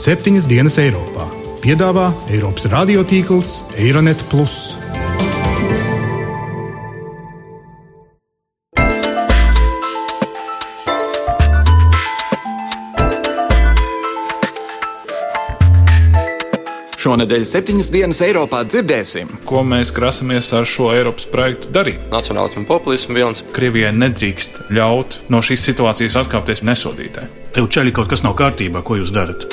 septiņas dienas Eiropā. Piedāvā Eiropas radiotīkls Eironet. Šonadēļ septiņas dienas Eiropā dzirdēsim, ko mēs grasamies ar šo Eiropas projektu darīt. Nacionālismu un populismu vilnis. Krievijai nedrīkst ļaut no šīs situācijas atkāpties nesodītē. Eučaļi, kaut kas nav kārtībā, ko jūs darat?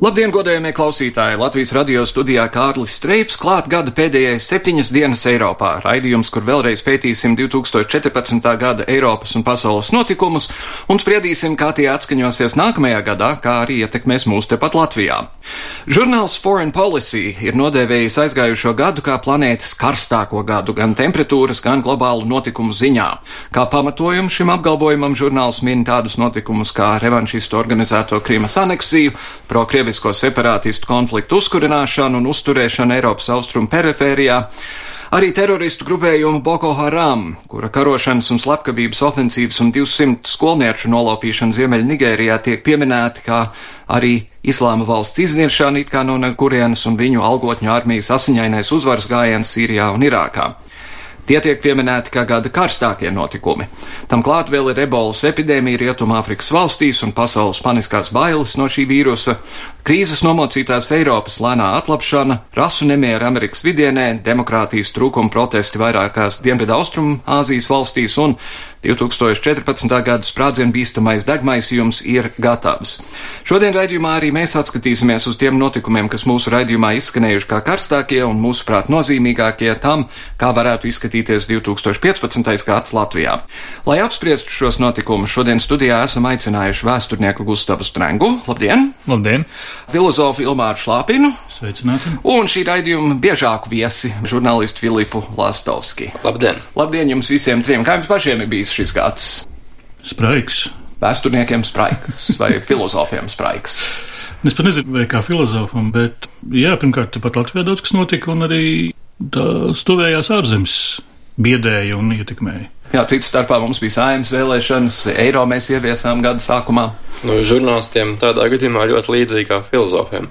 Labdien, godējamie klausītāji! Latvijas radio studijā Kārlis Streips klāt gada pēdējais septiņas dienas Eiropā. Raidījums, kur vēlreiz pētīsim 2014. gada Eiropas un pasaules notikumus un spriedīsim, kā tie atskaņosies nākamajā gadā, kā arī ietekmēs mūs tepat Latvijā. Žurnāls Foreign Policy ir nodēvējis aizgājušo gadu kā planētas karstāko gadu gan temperatūras, gan globālu notikumu ziņā. Kā pamatojumu šim apgalvojumam žurnāls min tādus notikumus kā revanšistu organizēto Krīmas aneksiju, pro-Krievijas krievisko separātistu konfliktu uzkurināšanu un uzturēšanu Eiropas austrumu perifērijā, arī teroristu grupējumu Boko Haram, kura karošanas un slepkavības ofensīvas un 200 skolnieču nolaupīšana Ziemeļnigērijā tiek pieminēti kā arī Islāma valsts izniešana it kā no kurienes un viņu algotņu armijas asiņainais uzvaras gājiens Sīrijā un Irākā. Tie tiek pieminēti kā gada karstākie notikumi. Tam klāt vēl ir ebolas epidēmija Rietumāfrikas valstīs un pasaules paniskās bailes no šī vīrusa, krīzes nomocītās Eiropas lēnā atlapšana, rasu nemiera Amerikas vidienē, demokrātijas trūkuma protesti vairākās Dienvidu Austrumu Āzijas valstīs un 2014. gada sprādzienu bīstamais degmaisījums ir gatavs. Šodien raidījumā arī mēs atskatīsimies uz tiem notikumiem, kas mūsu raidījumā izskanējuši kā karstākie un mūsuprāt nozīmīgākie tam, kā varētu izskatīties 2015. gads Latvijā. Lai apspriestu šos notikumus, šodien studijā esam aicinājuši vēsturnieku Gustavu Strengu. Labdien! Labdien! Filozofu Ilmāru Šlāpinu. Sveicināti! Un šī raidījuma biežāku viesi - žurnālistu Filipu Lastovski. Labdien! Labdien jums visiem trim! Kā jums pašiem ir bijis? šis gads? Spraiks. Vēsturniekiem spraiks vai filozofiem spraiks. Es pat nezinu, vai kā filozofam, bet jā, pirmkārt, pat Latvijā daudz kas notika, un arī tā stāvējās ārzemes biedēja un ietekmēja. Jā, cits starpā mums bija saimnes vēlēšanas, eiro mēs ieviesām gada sākumā. Nu, žurnālistiem tādā gadījumā ļoti līdzīgi kā filozofiem.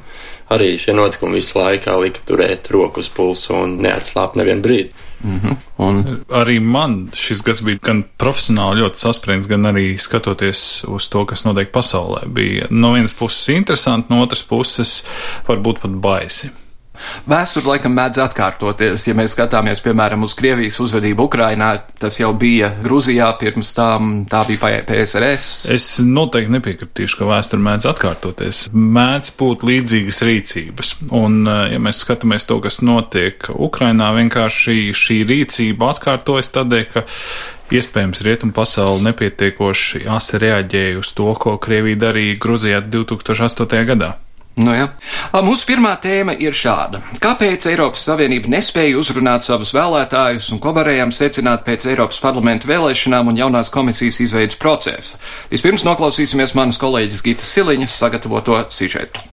Arī šie notikumi visu laikā lika turēt roku uz pulsu un neatslāpt nevienu brīdi. Mm -hmm. Un... Arī man šis gads bija gan profesionāli ļoti saspringts, gan arī skatoties uz to, kas notiek pasaulē. Bija no vienas puses interesanti, no otras puses varbūt pat baisi. Vēsture laikam mēdz atkārtoties. Ja mēs skatāmies, piemēram, uz Krievijas uzvedību Ukrainā, tas jau bija Grūzijā, pirms tam tā bija PSRS. Es noteikti nepiekritīšu, ka vēsture mēdz atkārtoties. Mēdz būt līdzīgas rīcības. Un, eh, ja mēs skatāmies to, kas notiek Ukrainā, vienkārši šī rīcība atkārtojas tādēļ, ka Iespējams, rietumu pasauli nepietiekoši asi reaģēja uz to, ko Krievija darīja Gruzijā 2008. gadā. Nu, ja. Mūsu pirmā tēma ir šāda. Kāpēc Eiropas Savienība nespēja uzrunāt savus vēlētājus un ko varējām secināt pēc Eiropas parlamenta vēlēšanām un jaunās komisijas izveidas procesa? Vispirms noklausīsimies manas kolēģis Gitas Siliņas sagatavoto sižetu.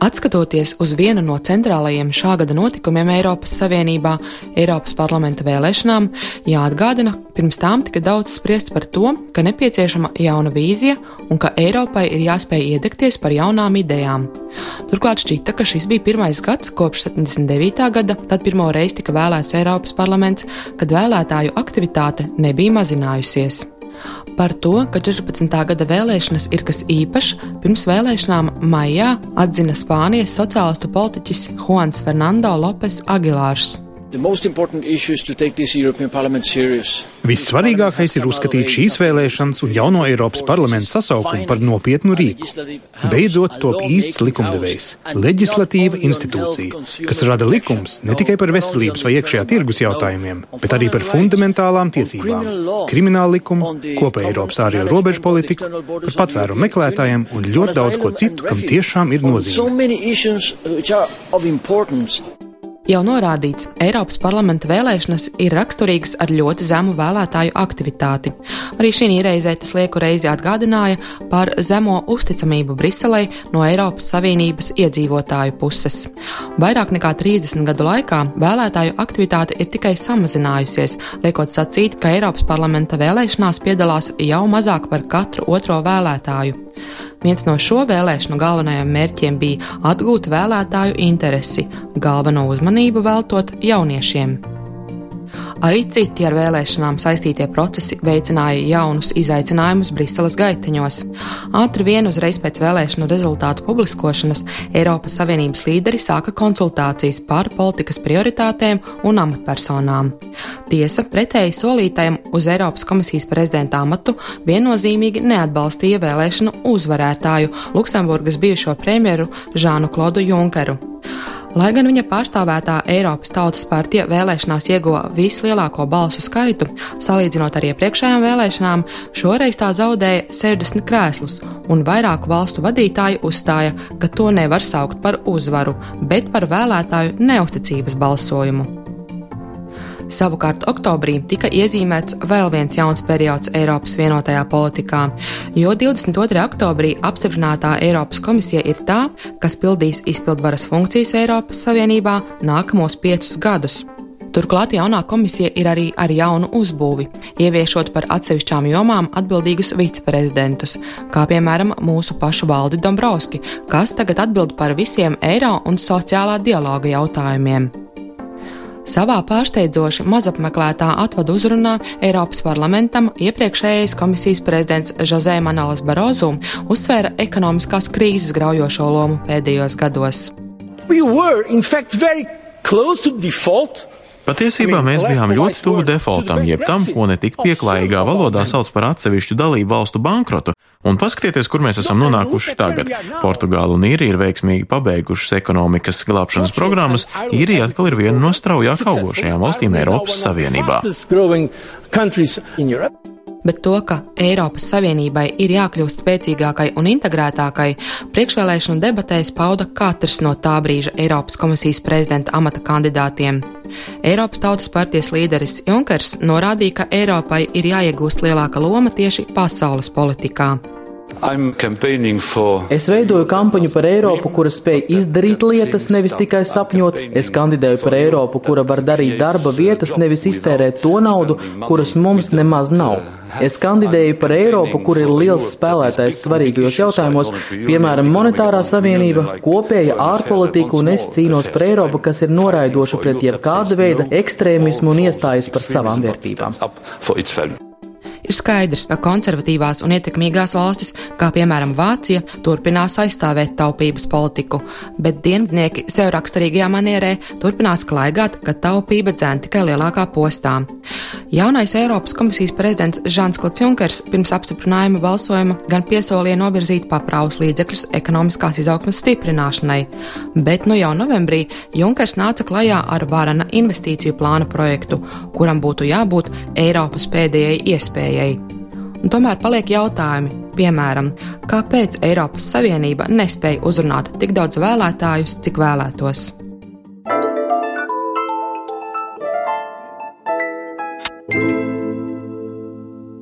Atskatoties uz vienu no centrālajiem šā gada notikumiem Eiropas Savienībā, Eiropas parlamenta vēlēšanām, jāatgādina, pirms tām tika daudz spriests par to, ka nepieciešama jauna vīzija un ka Eiropai ir jāspēj iedegties par jaunām idejām. Turklāt šķita, ka šis bija pirmais gads kopš 79. gada, kad pirmo reizi tika vēlēts Eiropas parlaments, kad vēlētāju aktivitāte nebija mazinājusies. Par to, ka 14. gada vēlēšanas ir kas īpašs, pirms vēlēšanām maijā atzina Spānijas sociālistu politiķis Juans Fernando Lopes Agilārs. Vissvarīgākais ir uzskatīt šīs vēlēšanas un jauno Eiropas parlamentu sasaukumu par nopietnu rīku. Beidzot top īsts likumdevējs - leģislatīva institūcija, kas rada likums ne tikai par veselības vai iekšējā tirgus jautājumiem, bet arī par fundamentālām tiesībām - krimināla likumu, kopēja Eiropas ārējo robežu politiku, par patvērumu meklētājiem un ļoti daudz ko citu, kam tiešām ir nozīme. Jau norādīts, Eiropas parlamenta vēlēšanas ir raksturīgas ar ļoti zemu vēlētāju aktivitāti. Arī šī reizē tas lieku reizi atgādināja par zemo uzticamību Briselei no Eiropas Savienības iedzīvotāju puses. Vairāk nekā 30 gadu laikā vēlētāju aktivitāte ir tikai samazinājusies, liekot sacīt, ka Eiropas parlamenta vēlēšanās piedalās jau mazāk par katru otro vēlētāju. Viens no šo vēlēšanu galvenajiem mērķiem bija atgūt vēlētāju interesi, galveno uzmanību veltot jauniešiem. Arī citi ar vēlēšanām saistītie procesi veicināja jaunus izaicinājumus Briseles gaiteņos. Ātri vien uzreiz pēc vēlēšanu rezultātu publiskošanas Eiropas Savienības līderi sāka konsultācijas par politikas prioritātēm un amatpersonām. Tiesa, pretēji solītajam uz Eiropas komisijas prezidenta amatu, viennozīmīgi neatbalstīja vēlēšanu uzvarētāju Luksemburgas bijušo premjeru Žānu Klodu Junkeru. Lai gan viņa pārstāvētā Eiropas Tautas partija vēlēšanās ieguva vislielāko balsu skaitu, salīdzinot ar iepriekšējām vēlēšanām, šoreiz tā zaudēja 60 krēslus, un vairāku valstu vadītāji uzstāja, ka to nevar saukt par uzvaru, bet par vēlētāju neusticības balsojumu. Savukārt oktobrī tika iezīmēts vēl viens jauns periods Eiropas vienotajā politikā, jo 22. oktobrī apstiprinātā Eiropas komisija ir tā, kas pildīs izpildvaras funkcijas Eiropas Savienībā nākamos piecus gadus. Turklāt jaunā komisija ir arī ar jaunu uzbūvi, ieviešot par atsevišķām jomām atbildīgus viceprezidentus, kā piemēram mūsu pašu valdi Dombrovski, kas tagad atbild par visiem eiro un sociālā dialoga jautājumiem. Savā pārsteidzoši mazapmeklētā atvadu uzrunā Eiropas parlamentam iepriekšējais komisijas prezidents Jose Manuels Barozu uzsvēra ekonomiskās krīzes graujošo lomu pēdējos gados. We were, fact, Patiesībā mēs bijām ļoti tuvu defaultam, jeb tam, ko ne tik pieklājīgā valodā sauc par atsevišķu dalību valstu bankrotu, un paskatieties, kur mēs esam nonākuši tagad. Portugāla un Īrija ir veiksmīgi pabeigušas ekonomikas glābšanas programmas, Īrija atkal ir viena no straujāk augošajām valstīm Eiropas Savienībā bet to, ka Eiropas Savienībai ir jākļūst spēcīgākai un integrētākai, priekšvēlēšanu debatēs pauda katrs no tā brīža Eiropas komisijas prezidenta amata kandidātiem. Eiropas Tautas partijas līderis Junkers norādīja, ka Eiropai ir jāiegūst lielāka loma tieši pasaules politikā. Es veidoju kampaņu par Eiropu, kura spēj izdarīt lietas, nevis tikai sapņot. Es kandidēju par Eiropu, kura var darīt darba vietas, nevis iztērēt to naudu, kuras mums nemaz nav. Es kandidēju par Eiropu, kur ir liels spēlētājs svarīgajos jautājumos, piemēram, monetārā savienība, kopēja ārpolitika, un es cīnos par Eiropu, kas ir noraidoša pret jebkāda veida ekstrēmismu un iestājas par savām vērtībām. Ir skaidrs, ka konservatīvās un ietekmīgās valstis, kā piemēram Vācija, turpinās aizstāvēt taupības politiku, bet dienvidnieki sev raksturīgajā manierē turpinās klaigāt, ka taupība dzēn tikai lielākā postā. Jaunais Eiropas komisijas prezidents Žants Klods Junkers pirms apstiprinājuma balsojuma gan piesolīja novirzīt papraus līdzekļus ekonomiskās izaugsmas stiprināšanai, bet nu jau novembrī Junkers nāca klajā ar varana investīciju plāna projektu, kuram būtu jābūt Eiropas pēdējai iespējai pieejai. Un tomēr paliek jautājumi, piemēram, kāpēc Eiropas Savienība nespēja uzrunāt tik daudz vēlētājus, cik vēlētos.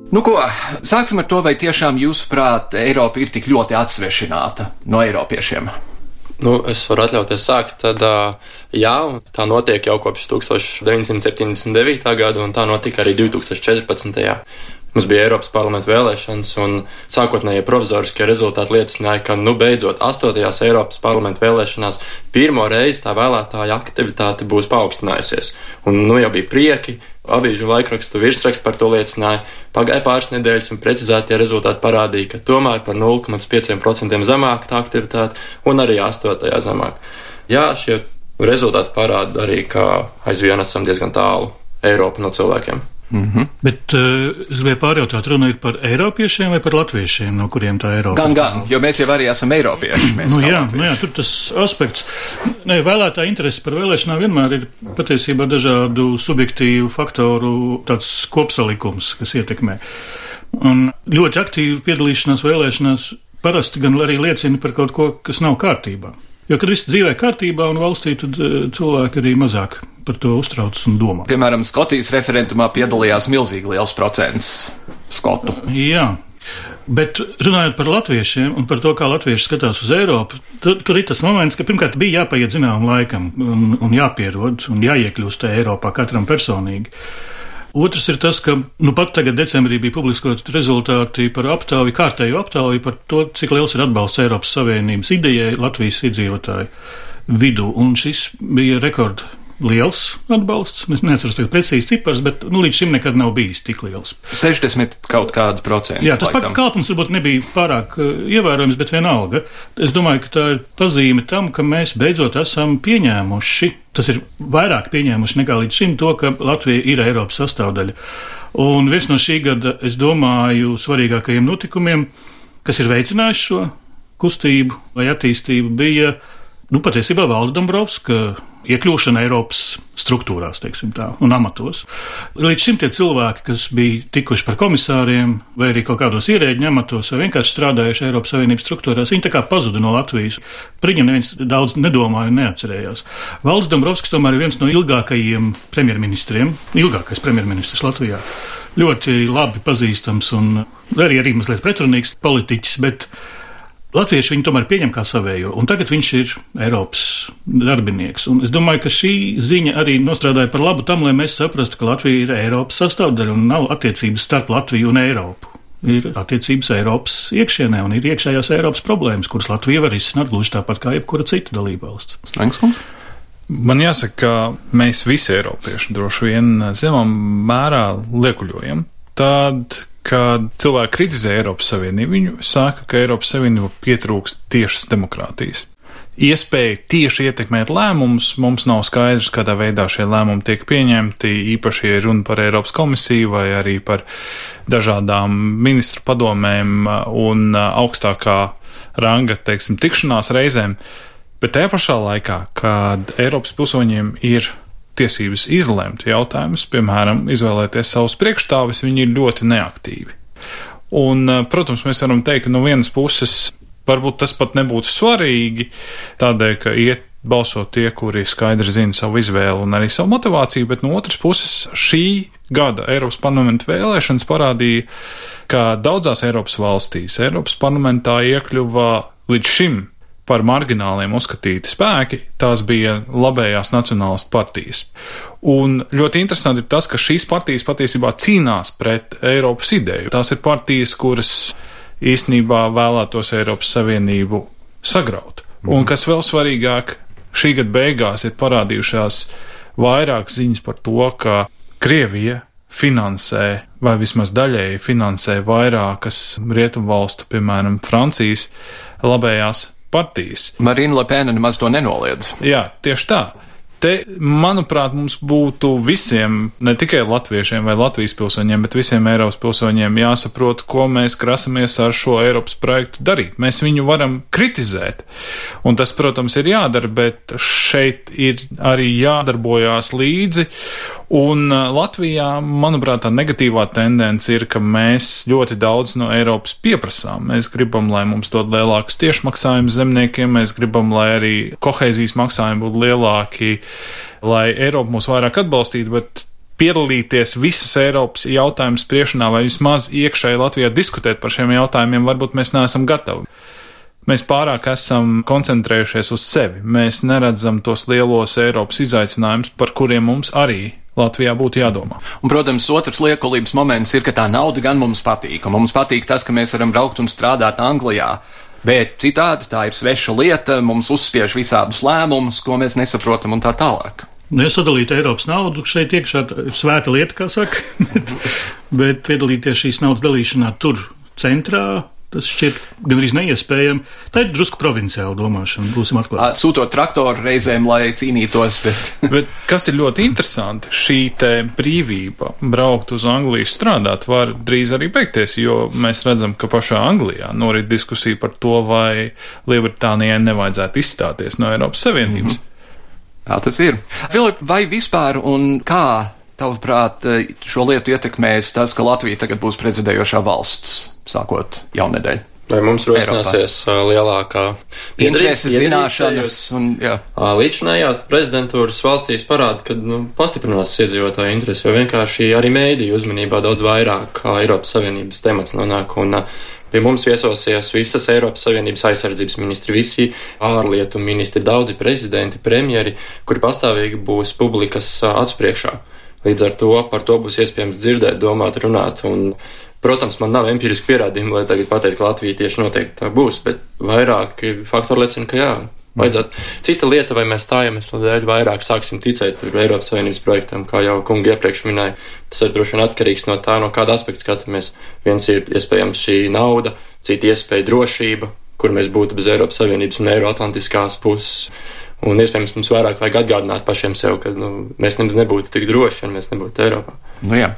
Nu, ko, sāksim ar to, vai tiešām jūsuprāt Eiropa ir tik ļoti atsvešināta no eiropiešiem? Nu, es varu atļauties sākt, tad jā, tā notiek jau kopš 1979. gada, un tā notika arī 2014. Mums bija Eiropas parlamenta vēlēšanas, un sākotnējie provizoriskie rezultāti liecināja, ka, nu, beidzot, astotajās Eiropas parlamenta vēlēšanās pirmo reizi tā vēlētāja aktivitāte būs paaugstinājusies. Un, nu, jau bija prieki, avīžu laikrakstu virsraksts par to liecināja. Pagāja pāris nedēļas, un precizētie rezultāti parādīja, ka tomēr par 0,5% zemāka tā aktivitāte, un arī astotajā zemāk. Jā, šie rezultāti parāda arī, ka aizvien esam diezgan tālu Eiropa no cilvēkiem. Mm -hmm. Bet uh, es gribēju pārjautāt, runa ir par eiropiešiem vai par latviešiem, no kuriem tā Eiropa? Gan, gan, jo mēs jau arī esam eiropieši. nu, jā, nu, jā, tur tas aspekts. Ne, vēlētā interese par vēlēšanām vienmēr ir patiesībā dažādu subjektīvu faktoru tāds kopsalikums, kas ietekmē. Un ļoti aktīva piedalīšanās vēlēšanās parasti gan arī liecina par kaut ko, kas nav kārtībā. Jo, kad viss dzīvē kārtībā un valstī, tad uh, cilvēki arī mazāk par to uztraucas un domā. Piemēram, Skotijas referendumā piedalījās milzīgi liels procents skotu. Jā. Bet runājot par latviešiem un par to, kā latvieši skatās uz Eiropu, tur, tur ir tas moments, ka pirmkārt bija jāpaiet zināmam laikam un, un jāpierod un jāiekļūst tajā Eiropā katram personīgi. Otrs ir tas, ka nu, pat tagad decembrī bija publiskot rezultāti par aptauju, kārtēju aptauju par to, cik liels ir atbalsts Eiropas Savienības idejai Latvijas iedzīvotāju vidū, un šis bija rekords liels atbalsts. Es neatceros tagad precīzi cipars, bet nu, līdz šim nekad nav bijis tik liels. 60 kaut kādi procenti. Jā, tas pakāpums varbūt nebija pārāk uh, ievērojams, bet vienalga. Es domāju, ka tā ir pazīme tam, ka mēs beidzot esam pieņēmuši, tas ir vairāk pieņēmuši nekā līdz šim, to, ka Latvija ir Eiropas sastāvdaļa. Un viens no šī gada, es domāju, svarīgākajiem notikumiem, kas ir veicinājis šo kustību vai attīstību, bija nu, patiesībā Valda Dombrovska iekļūšana Eiropas struktūrās, teiksim tā, un amatos. Līdz šim tie cilvēki, kas bija tikuši par komisāriem, vai arī kaut kādos ierēģiņa amatos, vai vienkārši strādājuši Eiropas Savienības struktūrās, viņi tā kā pazuda no Latvijas. Par viņiem neviens daudz nedomāja un neatcerējās. Valds Dombrovskis tomēr ir viens no ilgākajiem premjerministriem, ilgākais premjerministrs Latvijā. Ļoti labi pazīstams un arī, arī mazliet pretrunīgs politiķis, bet Latvieši viņu tomēr pieņem kā savējo, un tagad viņš ir Eiropas darbinieks. Un es domāju, ka šī ziņa arī nostrādāja par labu tam, lai mēs saprastu, ka Latvija ir Eiropas sastāvdaļa un nav attiecības starp Latviju un Eiropu. Ir attiecības Eiropas iekšienē un ir iekšējās Eiropas problēmas, kuras Latvija var izsnākt gluži tāpat kā jebkura cita dalībvalsts. Man jāsaka, ka mēs visi Eiropieši droši vien zināmā mērā liekuļojam. Tad, kad cilvēki kritizē Eiropas Savienību, viņi saka, ka Eiropas Savienība pietrūkst tiešas demokrātijas. Iespēja tieši ietekmēt lēmumus, mums nav skaidrs, kādā veidā šie lēmumi tiek pieņemti, īpaši, ja runa par Eiropas komisiju vai arī par dažādām ministru padomēm un augstākā ranga, teiksim, tikšanās reizēm. Bet tajā pašā laikā, kad Eiropas pilsoņiem ir tiesības izlemt jautājumus, piemēram, izvēlēties savus priekšstāvis, viņi ir ļoti neaktīvi. Un, eh, protams, mēs varam teikt, ka no vienas puses varbūt tas pat nebūtu svarīgi, tādēļ, ka iet balsot tie, kuri skaidri zina savu izvēli un arī savu motivāciju, bet no otras puses šī gada Eiropas parlamenta vēlēšanas parādīja, ka daudzās Eiropas valstīs Eiropas parlamentā iekļuva līdz šim par margināliem uzskatīti spēki, tās bija labējās nacionālistu partijas. Un ļoti interesanti ir tas, ka šīs partijas patiesībā cīnās pret Eiropas ideju. Tās ir partijas, kuras īstenībā vēlētos Eiropas Savienību sagraut. Un kas vēl svarīgāk, šī gada beigās ir parādījušās vairāk ziņas par to, ka Krievija finansē, vai vismaz daļēji finansē vairākas rietumvalstu, piemēram, Francijas labējās partijas. Marina Lepēna nemaz to nenoliedz. Jā, tieši tā. Te, manuprāt, mums būtu visiem, ne tikai latviešiem vai Latvijas pilsoņiem, bet visiem Eiropas pilsoņiem jāsaprot, ko mēs grasamies ar šo Eiropas projektu darīt. Mēs viņu varam kritizēt, un tas, protams, ir jādara, bet šeit ir arī jādarbojās līdzi Un uh, Latvijā, manuprāt, tā negatīvā tendence ir, ka mēs ļoti daudz no Eiropas pieprasām. Mēs gribam, lai mums dod lielākus tiešmaksājumus zemniekiem, mēs gribam, lai arī kohēzijas maksājumi būtu lielāki, lai Eiropa mūs vairāk atbalstītu, bet piedalīties visas Eiropas jautājumu spriešanā vai vismaz iekšēji Latvijā diskutēt par šiem jautājumiem, varbūt mēs neesam gatavi. Mēs pārāk esam koncentrējušies uz sevi. Mēs neredzam tos lielos Eiropas izaicinājumus, par kuriem mums arī Latvijā būtu jādomā. Un, protams, otrs liekulības moments ir, ka tā nauda gan mums patīk. Un mums patīk tas, ka mēs varam braukt un strādāt Anglijā. Bet citādi tā ir sveša lieta, mums uzspiež visādus lēmumus, ko mēs nesaprotam un tā tālāk. Nu, ja sadalīt Eiropas naudu šeit iekšā, ir svēta lieta, kā saka, bet, bet piedalīties šīs naudas dalīšanā tur centrā, Tas šķiet gandrīz neiespējami. Tā ir drusku provinciāla domāšana, būsim atklāti. Sūtot traktoru reizēm, lai cīnītos. Bet... bet kas ir ļoti interesanti, šī brīvība braukt uz Angliju strādāt var drīz arī beigties, jo mēs redzam, ka pašā Anglijā norit diskusija par to, vai Lielbritānijai nevajadzētu izstāties no Eiropas Savienības. Mm -hmm. Tā tas ir. Filip, vai vispār un kā Tavuprāt, šo lietu ietekmēs tas, ka Latvija tagad būs prezidējošā valsts, sākot jaunedēļ? Vai mums rosināsies Eiropā. lielākā interese, zināšanas un jā. Līdzinājās prezidentūras valstīs parāda, ka nu, pastiprinās iedzīvotāju interesi, jo vienkārši arī mēdīju uzmanībā daudz vairāk Eiropas Savienības temats nonāk un Pie mums viesosies visas Eiropas Savienības aizsardzības ministri, visi ārlietu ministri, daudzi prezidenti, premjeri, kuri pastāvīgi būs publikas acu priekšā. Līdz ar to par to būs iespējams dzirdēt, domāt, runāt. Un, protams, man nav empiriski pierādījumi, lai tagad pateiktu, ka Latvija tieši noteikti tā būs, bet vairāki faktori liecina, ka jā. Vajadzētu. Cita lieta, vai mēs stājamies tādēļ vairāk sāksim ticēt Eiropas Savienības projektam, kā jau kungi iepriekš minēja. Tas ir droši vien atkarīgs no tā, no kāda aspekta skatāmies. Viens ir iespējams šī nauda, cita iespēja drošība, kur mēs būtu bez Eiropas Savienības un Eiroatlantiskās puses. Un iespējams mums vairāk vajag atgādināt pašiem sev, ka nu, mēs nemaz nebūtu tik droši, ja mēs nebūtu Eiropā. Nu, jā.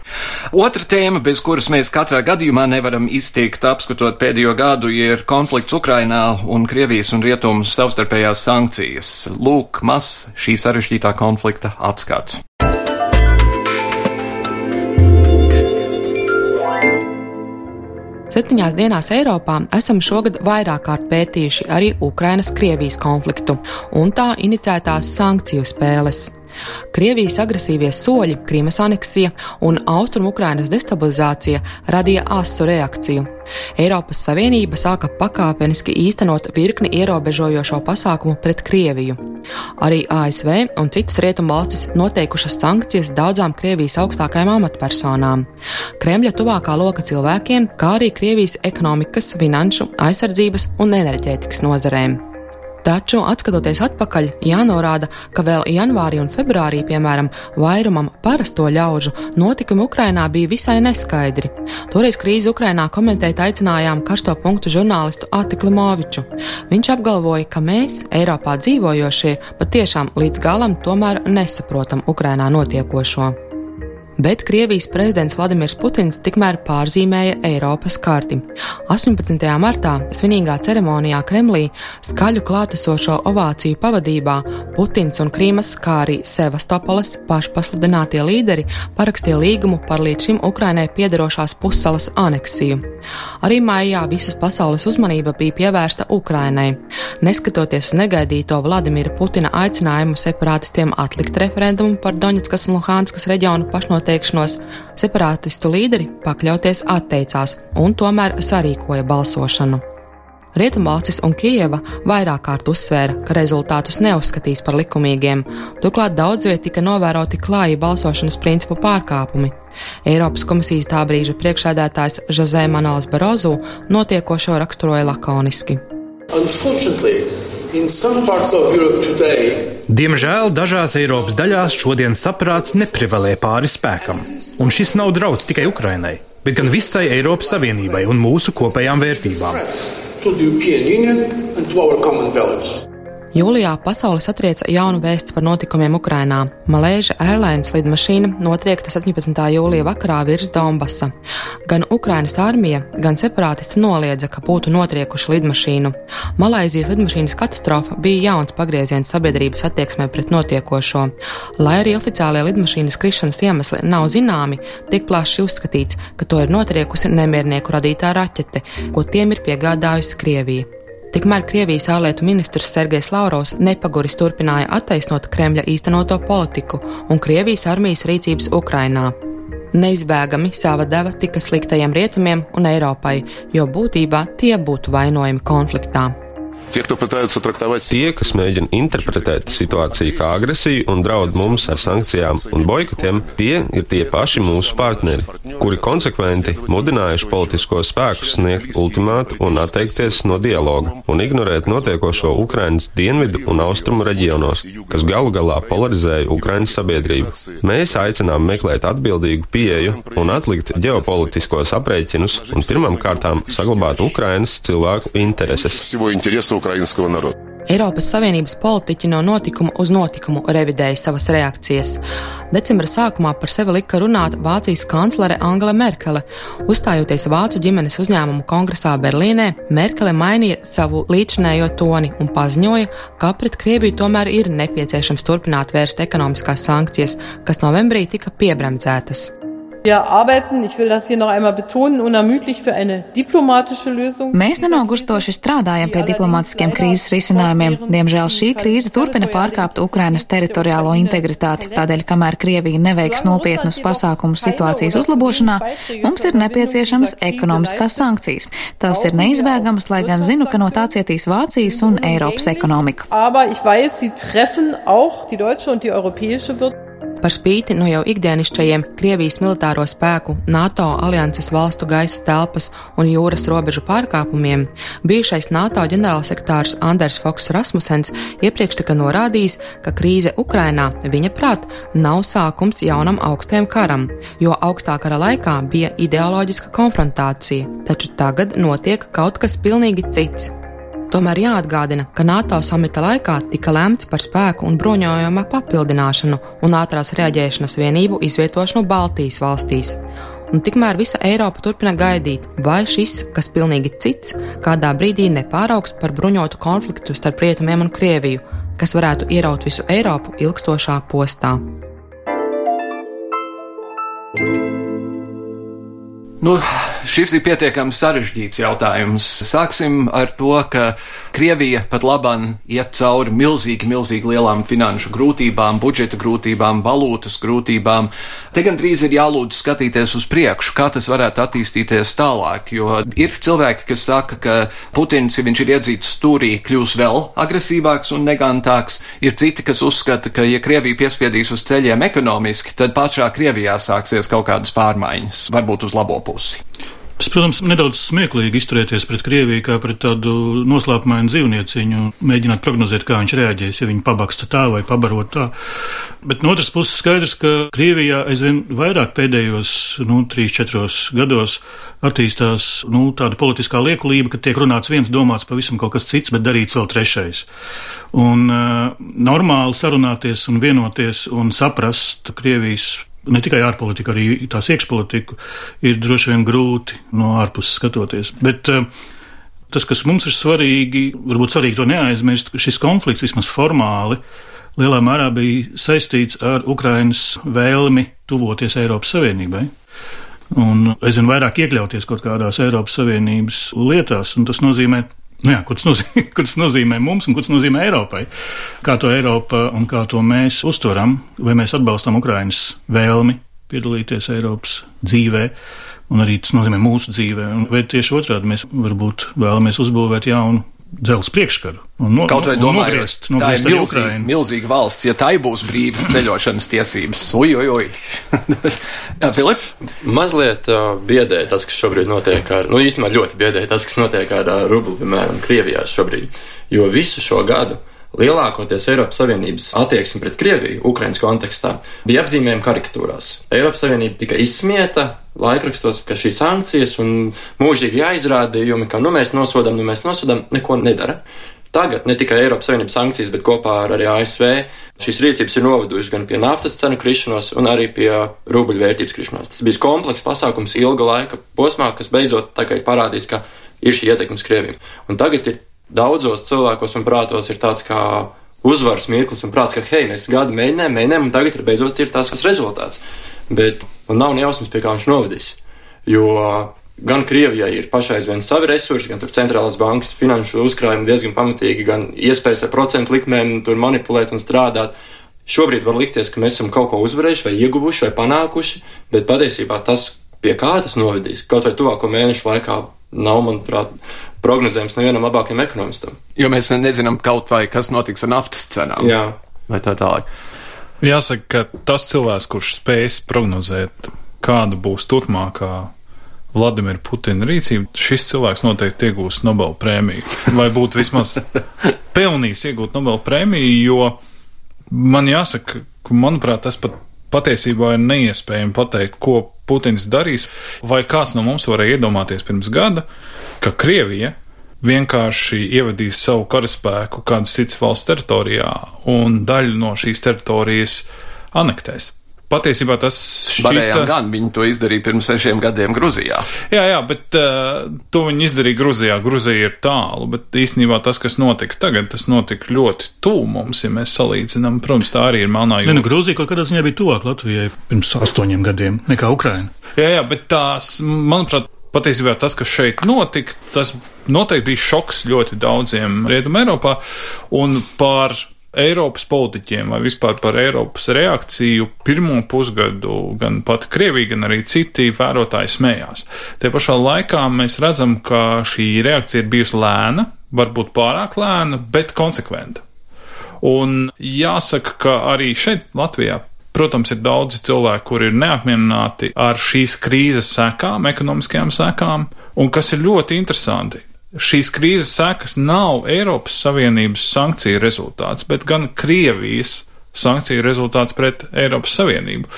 Otra tēma, bez kuras mēs katrā gadījumā nevaram iztikt, apskatot pēdējo gadu, ir konflikts Ukrainā un Krievijas un Rietumu savstarpējās sankcijas. Lūk, maz šī sarežģītā konflikta atskats. Septiņās dienās Eiropā esam šogad vairāk kārt pētījuši arī Ukrainas-Krievijas konfliktu un tā inicētās sankciju spēles. Krievijas agresīvie soļi, Krīmas aneksija un Austrumu-Ukrainas destabilizācija radīja asu reakciju. Eiropas Savienība sāka pakāpeniski īstenot virkni ierobežojošo pasākumu pret Krieviju. Arī ASV un citas rietumvalstis noteikušas sankcijas daudzām Krievijas augstākajām amatpersonām, Kremļa tuvākā loka cilvēkiem, kā arī Krievijas ekonomikas, finanšu, aizsardzības un enerģētikas nozarēm. Taču, skatoties atpakaļ, jānorāda, ka vēl janvārī un februārī, piemēram, vairumam parasto ļaužu notikumi Ukrainā bija visai neskaidri. Toreiz krīzi Ukrainā komentēt aicinājām karsto punktu žurnālistu Atikli Moviču. Viņš apgalvoja, ka mēs, Eiropā dzīvojošie, patiešām līdz galam tomēr nesaprotam Ukrainā notiekošo bet Krievijas prezidents Vladimirs Putins tikmēr pārzīmēja Eiropas karti. 18. martā svinīgā ceremonijā Kremlī skaļu klātesošo ovāciju pavadībā Putins un Krīmas, kā arī Sevastopoles pašpasludinātie līderi parakstīja līgumu par līdz šim Ukrainai piederošās pussalas aneksiju. Arī maijā visas pasaules uzmanība bija pievērsta Ukrainai. Neskatoties uz negaidīto Vladimira Putina aicinājumu separātistiem atlikt referendumu par Doņetskas un Luhānskas reģionu pašnotieku atteikšanos, separātistu līderi pakļauties atteicās un tomēr sarīkoja balsošanu. Rietumvalstis un Kijava vairāk kārt uzsvēra, ka rezultātus neuzskatīs par likumīgiem, turklāt daudzviet tika novēroti klāji balsošanas principu pārkāpumi. Eiropas komisijas tā brīža priekšsēdētājs Jose Manuels Barozu notiekošo raksturoja lakoniski. Diemžēl dažās Eiropas daļās šodien saprāts neprivalē pāri spēkam, un šis nav draudz tikai Ukrainai, bet gan visai Eiropas Savienībai un mūsu kopējām vērtībām. Jūlijā pasauli satrieca jaunu vēsts par notikumiem Ukrainā. Malēža Airlines lidmašīna notriekta 17. jūlijā vakarā virs Donbasa. Gan Ukrainas armija, gan separātisti noliedza, ka būtu notriekuši lidmašīnu. Malaizijas lidmašīnas katastrofa bija jauns pagrieziens sabiedrības attieksmē pret notiekošo. Lai arī oficiālie lidmašīnas krišanas iemesli nav zināmi, tiek plaši uzskatīts, ka to ir notriekusi nemiernieku radītā raķete, ko tiem ir piegādājusi Krievija. Tikmēr Krievijas ārlietu ministrs Sergejs Lavrovs nepaguris turpināja attaisnot Kremļa īstenoto politiku un Krievijas armijas rīcības Ukrainā. Neizbēgami sava deva tika sliktajiem rietumiem un Eiropai, jo būtībā tie būtu vainojami konfliktā. Tie, Tie, kas mēģina interpretēt situāciju kā agresiju un draud mums ar sankcijām un boikotiem, tie ir tie paši mūsu partneri, kuri konsekventi mudinājuši politiskos spēkus sniegt ultimātu un atteikties no dialoga un ignorēt notiekošo Ukrainas dienvidu un austrumu reģionos, kas galu galā polarizēja Ukrainas sabiedrību. Mēs aicinām meklēt atbildīgu pieeju un atlikt ģeopolitiskos aprēķinus un pirmām kārtām saglabāt Ukrainas cilvēku intereses ukrainskого народа. Eiropas Savienības politiķi no notikuma uz notikumu revidēja savas reakcijas. Decembra sākumā par sevi lika runāt Vācijas kanclere Angela Merkele. Uzstājoties Vācu ģimenes uzņēmumu kongresā Berlīnē, Merkele mainīja savu līdzinējo toni un paziņoja, ka pret Krieviju tomēr ir nepieciešams turpināt vērst ekonomiskās sankcijas, kas novembrī tika piebremzētas. Mēs nenogurstoši strādājam pie diplomātiskiem krīzes risinājumiem. Diemžēl šī krīze turpina pārkāpt Ukrainas teritoriālo integritāti. Tādēļ, kamēr Krievija neveiks nopietnus pasākumus situācijas uzlabošanā, mums ir nepieciešamas ekonomiskās sankcijas. Tās ir neizbēgamas, lai gan zinu, ka no tā cietīs Vācijas un Eiropas ekonomika. Par spīti no jau ikdienišķajiem Krievijas militāro spēku, NATO alianses valstu gaisa telpas un jūras robežu pārkāpumiem, bijušais NATO ģenerālsekretārs Anders Foks Rasmussens iepriekš tika norādījis, ka krīze Ukrainā, viņa prāt, nav sākums jaunam augstajam karam, jo augstā kara laikā bija ideoloģiska konfrontācija, taču tagad notiek kaut kas pilnīgi cits. Tomēr jāatgādina, ka NATO samita laikā tika lemts par spēku un bruņojuma papildināšanu un ātrās reaģēšanas vienību izvietošanu Baltijas valstīs. Un tikmēr visa Eiropa turpina gaidīt, vai šis, kas pilnīgi cits, kādā brīdī nepāraugs par bruņotu konfliktu starp rietumiem un Krieviju, kas varētu ieraut visu Eiropu ilgstošā postā. Nu, šis ir pietiekami sarežģīts jautājums. Sāksim ar to, ka Krievija pat labam iet cauri milzīgi, milzīgi lielām finanšu grūtībām, budžeta grūtībām, valūtas grūtībām. Te gan drīz ir jālūdz skatīties uz priekšu, kā tas varētu attīstīties tālāk, jo ir cilvēki, kas saka, ka Putins, ja viņš ir iedzīts stūrī, kļūs vēl agresīvāks un negantāks. Ir citi, kas uzskata, ka, ja Krievija piespiedīs uz ceļiem ekonomiski, tad pašā Krievijā sāksies kaut kādas pārmaiņas, varbūt uz labo pusi. Tas, protams, nedaudz smieklīgi izturēties pret Krieviju kā pret tādu noslēpumainu dzīvnieciņu, mēģināt prognozēt, kā viņš reaģēs, ja viņi pabaksta tā vai pabarot tā. Bet no otras puses skaidrs, ka Krievijā aizvien vairāk pēdējos, nu, 3-4 gados attīstās, nu, tāda politiskā liekulība, ka tiek runāts viens, domāts pavisam kaut kas cits, bet darīts vēl trešais. Un uh, normāli sarunāties un vienoties un saprast Krievijas ne tikai ārpolitiku, arī tās iekšpolitiku ir droši vien grūti no ārpuses skatoties. Bet uh, tas, kas mums ir svarīgi, varbūt svarīgi to neaizmirst, ka šis konflikts vismaz formāli lielā mērā bija saistīts ar Ukrainas vēlmi tuvoties Eiropas Savienībai. Un aizvien vairāk iekļauties kaut kādās Eiropas Savienības lietās, tas nozīmē Nu jā, ko, tas nozīmē, ko tas nozīmē mums un ko tas nozīmē Eiropai? Kā to Eiropa un kā to mēs uztveram, vai mēs atbalstam Ukraiņas vēlmi piedalīties Eiropas dzīvē, un arī tas nozīmē mūsu dzīvē, vai tieši otrādi mēs varbūt vēlamies uzbūvēt jaunu dzelzs priekškaru. No, Kaut vai domājot, nogriezt, nogriezt tā ir milzīga, milzīga valsts, ja tai būs brīvas ceļošanas tiesības. Ui, ui, ui. Jā, Filip? Mazliet uh, biedē tas, kas šobrīd notiek ar, nu īstenībā ļoti biedē tas, kas notiek ar uh, rublu, piemēram, Krievijā šobrīd. Jo visu šo gadu Lielākoties Eiropas Savienības attieksme pret Krieviju Ukraiņas kontekstā bija apzīmējama karikatūrās. Eiropas Savienība tika izsmieta laikrakstos, ka šīs sankcijas un mūžīgi jāizrādījumi, ka nu mēs nosodam, nu mēs nosodam, neko nedara. Tagad ne tikai Eiropas Savienības sankcijas, bet kopā ar arī ASV šīs rīcības ir novedušas gan pie naftas cenu krišanos, gan arī pie rubļu vērtības krišanās. Tas bija komplekss pasākums ilga laika posmā, kas beidzot parādīs, ka ir šī ietekmes Krievijam. Un tagad ir daudzos cilvēkos un prātos ir tāds kā uzvaras mirklis un prāts, ka, hei, mēs gadu mēģinājām, mēģinājām, un tagad ir beidzot ir tās rezultāts. Bet man nav nejausmas, pie kā viņš novedīs. Jo gan Krievijai ir pašai aizvien savi resursi, gan tur centrālās bankas finanšu uzkrājumi diezgan pamatīgi, gan iespējas ar procentu likmēm tur manipulēt un strādāt. Šobrīd var likties, ka mēs esam kaut ko uzvarējuši vai ieguvuši vai panākuši, bet patiesībā tas, pie kā tas novedīs, kaut vai tuvāko mēnešu laikā, nav, manuprāt, prognozējums nevienam labākajam ekonomistam. Jo mēs nezinām kaut vai, kas notiks ar naftas cenām. Jā. Vai tā tālāk. Jāsaka, ka tas cilvēks, kurš spējas prognozēt, kāda būs turpmākā Vladimira Putina rīcība, šis cilvēks noteikti iegūs Nobel prēmiju. Vai būtu vismaz pelnījis iegūt Nobel prēmiju, jo man jāsaka, ka, manuprāt, tas pat patiesībā ir neiespējami pateikt, ko Putins darīs, vai kāds no mums varēja iedomāties pirms gada, ka Krievija vienkārši ievadīs savu karaspēku kādas citas valsts teritorijā un daļu no šīs teritorijas anektēs. Patiesībā tas šķita... Varējām gan, viņi to izdarīja pirms sešiem gadiem Gruzijā. Jā, jā, bet uh, to viņi izdarīja Gruzijā. Gruzija ir tālu, bet īstenībā tas, kas notika tagad, tas notika ļoti tuvu mums, ja mēs salīdzinām. Protams, tā arī ir melnā jūra. Nu, Gruzija kaut kādā ziņā bija tuvāk Latvijai pirms astoņiem gadiem nekā Ukraina. Jā, jā, bet tās, manuprāt, Patiesībā tas, kas šeit notika, tas noteikti bija šoks ļoti daudziem Rietumē Eiropā un par Eiropas politiķiem vai vispār par Eiropas reakciju pirmo pusgadu gan pat Krievija, gan arī citi vērotāji smējās. Te pašā laikā mēs redzam, ka šī reakcija ir bijusi lēna, varbūt pārāk lēna, bet konsekventa. Un jāsaka, ka arī šeit Latvijā Protams, ir daudzi cilvēki, kuri ir neapmierināti ar šīs krīzes sekām, ekonomiskajām sekām, un kas ir ļoti interesanti. Šīs krīzes sekas nav Eiropas Savienības sankciju rezultāts, bet gan Krievijas sankciju rezultāts pret Eiropas Savienību.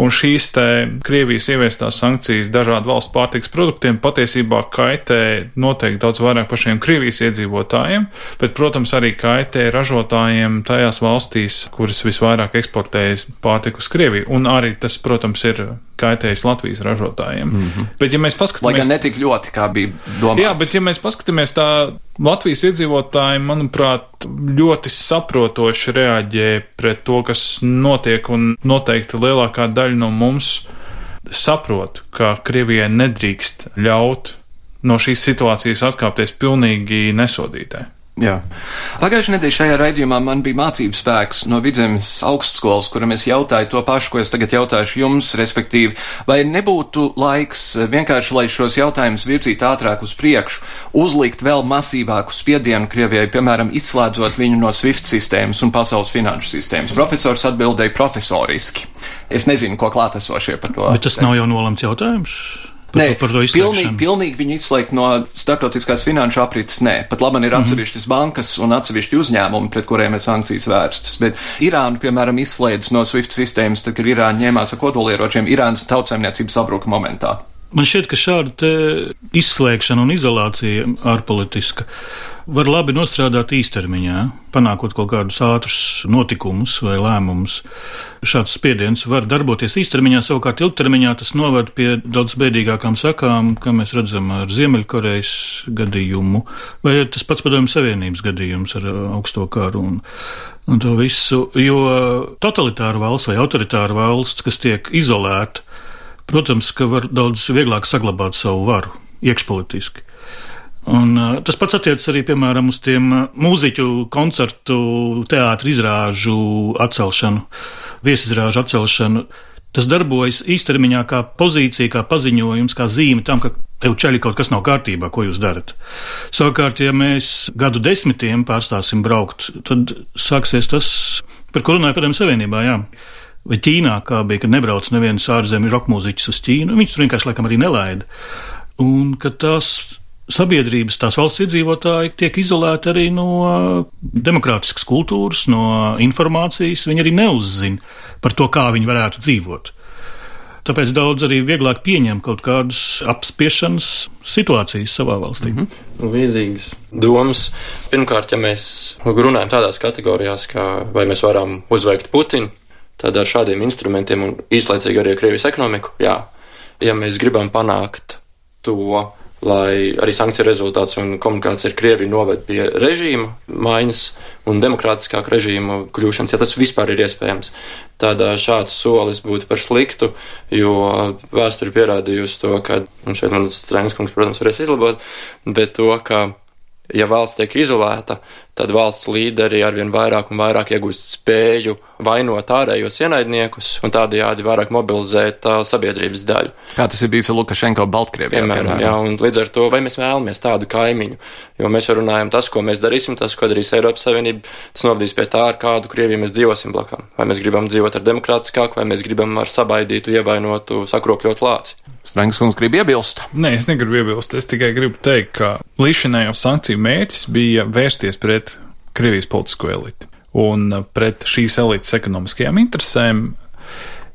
Un šīs te Krievijas ieviestās sankcijas dažādu valstu pārtiks produktiem patiesībā kaitē noteikti daudz vairāk pašiem Krievijas iedzīvotājiem, bet, protams, arī kaitē ražotājiem tajās valstīs, kuras visvairāk eksportējas pārtiku uz Krieviju. Un arī tas, protams, ir kaitējis Latvijas ražotājiem. Mm -hmm. Bet, ja mēs paskatāmies, lai gan netik ļoti, kā bija domāts. Jā, bet, ja mēs paskatāmies tā, Latvijas iedzīvotāji, manuprāt, ļoti saprotoši reaģē pret to, kas notiek, un noteikti lielākā daļa no mums saprot, ka Krievijai nedrīkst ļaut no šīs situācijas atkāpties pilnīgi nesodītē. Jā. Pagājušajā nedēļā šajā raidījumā man bija mācības spēks no vidzemes augstskolas, kuram es jautāju to pašu, ko es tagad jautāšu jums, respektīvi, vai nebūtu laiks vienkārši, lai šos jautājumus virzītu ātrāk uz priekšu, uzlikt vēl masīvāku spiedienu Krievijai, piemēram, izslēdzot viņu no SWIFT sistēmas un pasaules finanšu sistēmas. Profesors atbildēja profesoriski. Es nezinu, ko klātesošie par to. Bet tas nav jau nolemts jautājums. Par, nē, par to pilnīgi, pilnīgi viņu izslēgt no starptautiskās finanšu aprites. Nē, pat labi, ir atsevišķas mm -hmm. bankas un atsevišķi uzņēmumi, pret kuriem ir sankcijas vērstas. Bet Irāna, piemēram, izslēdz no SWIFT sistēmas, tad, kad Irāna ņēmās ar kodolieročiem, Irānas tautsēmniecība sabruka momentā. Man šķiet, ka šāda izslēgšana un izolācija ārpolitiska var labi nostrādāt īstermiņā, panākot kaut kādus ātrus notikumus vai lēmumus. Šāds spiediens var darboties īstermiņā, savukārt ilgtermiņā tas noved pie daudz bēdīgākām sakām, kā mēs redzam ar Ziemeļkorejas gadījumu, vai tas pats padomju Savienības gadījums ar augsto karu un, un to visu. Jo totalitāra valsts vai autoritāra valsts, kas tiek izolēta, protams, ka var daudz vieglāk saglabāt savu varu iekšpolitiski. Un, uh, tas pats attiecas arī, piemēram, uz tiem mūziķu koncertu, teātru izrāžu atcelšanu, viesizrāžu atcelšanu. Tas darbojas īstermiņā kā pozīcija, kā paziņojums, kā zīme tam, ka tev ceļi kaut kas nav kārtībā, ko jūs darat. Savukārt, ja mēs gadu desmitiem pārstāsim braukt, tad sāksies tas, par ko runāja Padomju Savienībā. Jā vai Ķīnā, kā bija, kad nebrauc neviens ārzemju roka mūziķis uz Ķīnu. Viņus tur vienkārši laikam arī nelaida. Un ka tās sabiedrības, tās valsts iedzīvotāji tiek izolēti arī no demokrātiskas kultūras, no informācijas. Viņi arī neuzzina par to, kā viņi varētu dzīvot. Tāpēc daudz arī vieglāk pieņem kaut kādas apspiešanas situācijas savā valstī. Mm -hmm. Līdzīgas domas. Pirmkārt, ja mēs runājam tādās kategorijās, kā vai mēs varam uzveikt Putinu, Tad ar šādiem instrumentiem un īslaicīgi arī Krievijas ekonomiku, jā, ja mēs gribam panākt to, lai arī sankciju rezultāts un komunikācija ar Krieviju noved pie režīma maiņas un demokrātiskāka režīma kļūšanas, ja tas vispār ir iespējams, tad šāds solis būtu par sliktu, jo vēsture pierādījusi to, ka, un šeit man Strēngas kungs, protams, varēs izlabot, bet to, ka ja valsts tiek izolēta, tad valsts līderi arvien vairāk un vairāk iegūst spēju vainot ārējos ienaidniekus un tādējādi vairāk mobilizēt uh, sabiedrības daļu. Kā tas ir bijis ar Lukašenko Baltkrievijā? Piemēram, jā, un līdz ar to, vai mēs vēlamies tādu kaimiņu, jo mēs jau runājam tas, ko mēs darīsim, tas, ko darīs Eiropas Savienība, tas novadīs pie tā, ar kādu Krieviju mēs dzīvosim blakām. Vai mēs gribam dzīvot ar demokrātiskāku, vai mēs gribam ar sabaidītu, ievainotu, sakropļotu lāci. Strunke kungs grib iebilst? Nē, es negribu iebilst. Es tikai gribu teikt, ka līdzinējo sankciju mērķis bija vērsties pret Krievijas politisko eliti un pret šīs elites ekonomiskajām interesēm.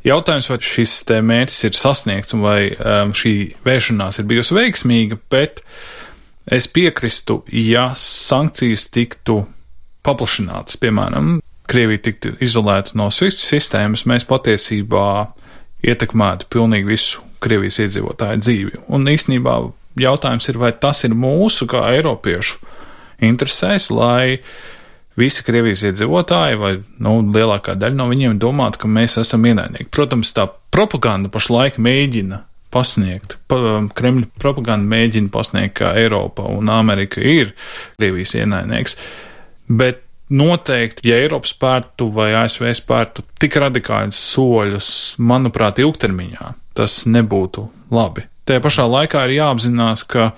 Jautājums, vai šis mērķis ir sasniegts un vai um, šī vēršanās ir bijusi veiksmīga, bet es piekristu, ja sankcijas tiktu paplašinātas, piemēram, Krievija tiktu izolēta no SWIFT sistēmas, mēs patiesībā ietekmētu pilnīgi visu Krievijas iedzīvotāju dzīvi. Un īstenībā jautājums ir, vai tas ir mūsu kā Eiropiešu interesēs, lai visi Krievijas iedzīvotāji vai nu, lielākā daļa no viņiem domātu, ka mēs esam ienaidnieki. Protams, tā propaganda pašlaik mēģina pasniegt. Pa, um, Kremļa propaganda mēģina pasniegt, ka Eiropa un Amerika ir Krievijas ienaidnieks. Bet noteikti, ja Eiropa spērtu vai ASV spērtu tik radikālus soļus, manuprāt, ilgtermiņā, tas nebūtu labi. Tajā pašā laikā ir jāapzinās, ka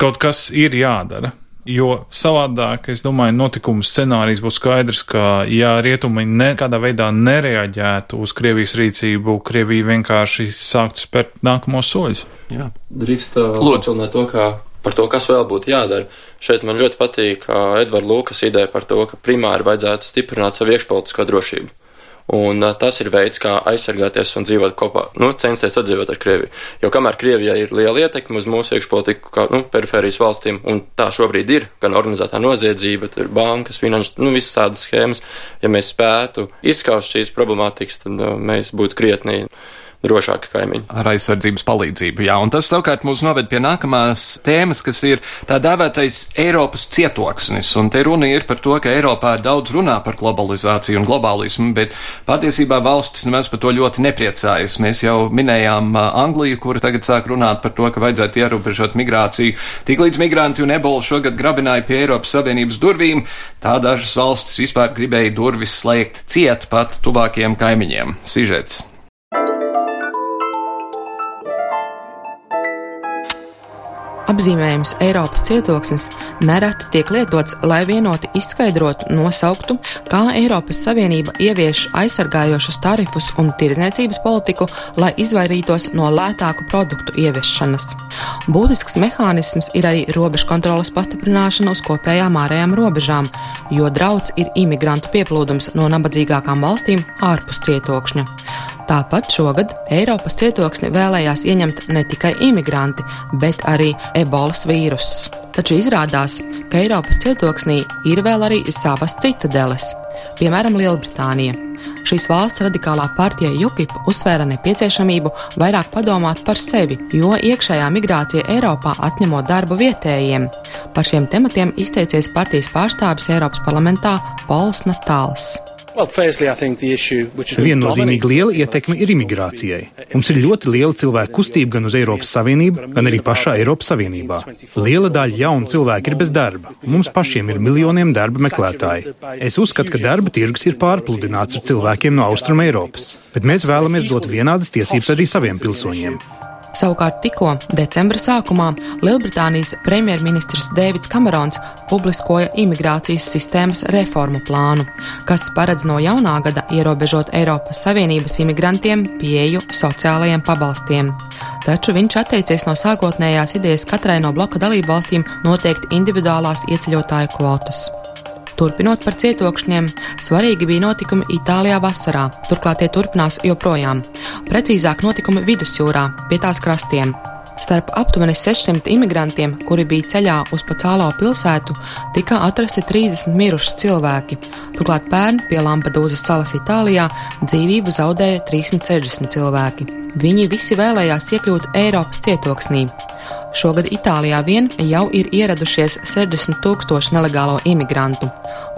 kaut kas ir jādara. Jo savādāk, es domāju, notikumu scenārijs būs skaidrs, ka, ja rietumi nekādā veidā nereaģētu uz Krievijas rīcību, Krievija vienkārši sāktu spērt nākamos soļus. Jā, drīkst papildināt to, kā par to, kas vēl būtu jādara. Šeit man ļoti patīk Edvards Lūkas ideja par to, ka primāri vajadzētu stiprināt savu iekšpolitisko drošību. Un uh, tas ir veids, kā aizsargāties un dzīvot kopā, nu, censties sadzīvot ar Krieviju. Jo kamēr Krievijai ir liela ietekme uz mūsu iekšpolitiku, kā nu, perifērijas valstīm, un tā šobrīd ir, gan organizētā noziedzība, tur bankas, finanšu, nu, visas tādas schēmas, ja mēs spētu izskaust šīs problemātikas, tad uh, mēs būtu krietni drošāki kaimiņi. Ar aizsardzības palīdzību, jā. Un tas savukārt mūs noved pie nākamās tēmas, kas ir tā dēvētais Eiropas cietoksnis. Un te runa ir par to, ka Eiropā daudz runā par globalizāciju un globālismu, bet patiesībā valstis nemaz par to ļoti nepriecājas. Mēs jau minējām Angliju, kura tagad sāk runāt par to, ka vajadzētu ierobežot migrāciju. Tiklīdz migranti un ebola šogad grabināja pie Eiropas Savienības durvīm, tā dažas valstis vispār gribēja durvis slēgt ciet pat tuvākajiem kaimiņiem. Sižets. Apzīmējums Eiropas cietoksnis nereti tiek lietots, lai vienoti izskaidrotu, nosauktu, kā Eiropas Savienība ievieš aizsargājošus tarifus un tirdzniecības politiku, lai izvairītos no lētāku produktu ieviešanas. Būtisks mehānisms ir arī robežu kontrolas pastiprināšana uz kopējām ārējām robežām, jo draudz ir imigrantu pieplūdums no nabadzīgākām valstīm ārpus cietokšņa. Tāpat šogad Eiropas cietoksni vēlējās ieņemt ne tikai imigranti, bet arī ebolas vīruss. Taču izrādās, ka Eiropas cietoksnī ir vēl arī savas citadeles, piemēram, Lielbritānija. Šīs valsts radikālā partija UKIP uzsvēra nepieciešamību vairāk padomāt par sevi, jo iekšējā migrācija Eiropā atņemot darbu vietējiem. Par šiem tematiem izteicies partijas pārstāvis Eiropas parlamentā Pols Natāls. Viennozīmīgi liela ietekme ir imigrācijai. Mums ir ļoti liela cilvēku kustība gan uz Eiropas Savienību, gan arī pašā Eiropas Savienībā. Liela daļa jaunu cilvēku ir bez darba, mums pašiem ir miljoniem darba meklētāji. Es uzskatu, ka darba tirgus ir pārpludināts ar cilvēkiem no Austrum Eiropas, bet mēs vēlamies dot vienādas tiesības arī saviem pilsoņiem. Savukārt tikko decembra sākumā Lielbritānijas premjerministrs Dēvids Kamerons publiskoja imigrācijas sistēmas reformu plānu, kas paredz no jaunā gada ierobežot Eiropas Savienības imigrantiem pieeju sociālajiem pabalstiem. Taču viņš atteicies no sākotnējās idejas katrai no bloka dalību valstīm noteikt individuālās ieceļotāju kvotas. Turpinot par cietokšņiem, svarīgi bija notikumi Itālijā vasarā, turklāt tie turpinās joprojām. Precīzāk notikumi vidusjūrā, pie tās krastiem. Starp aptuveni 600 imigrantiem, kuri bija ceļā uz Pacālo pilsētu, tika atrasti 30 miruši cilvēki. Turklāt pērn pie Lampedūzas salas Itālijā dzīvību zaudēja 360 cilvēki. Viņi visi vēlējās iekļūt Eiropas cietoksnī. Šogad Itālijā vien jau ir ieradušies 60 tūkstoši nelegālo imigrantu.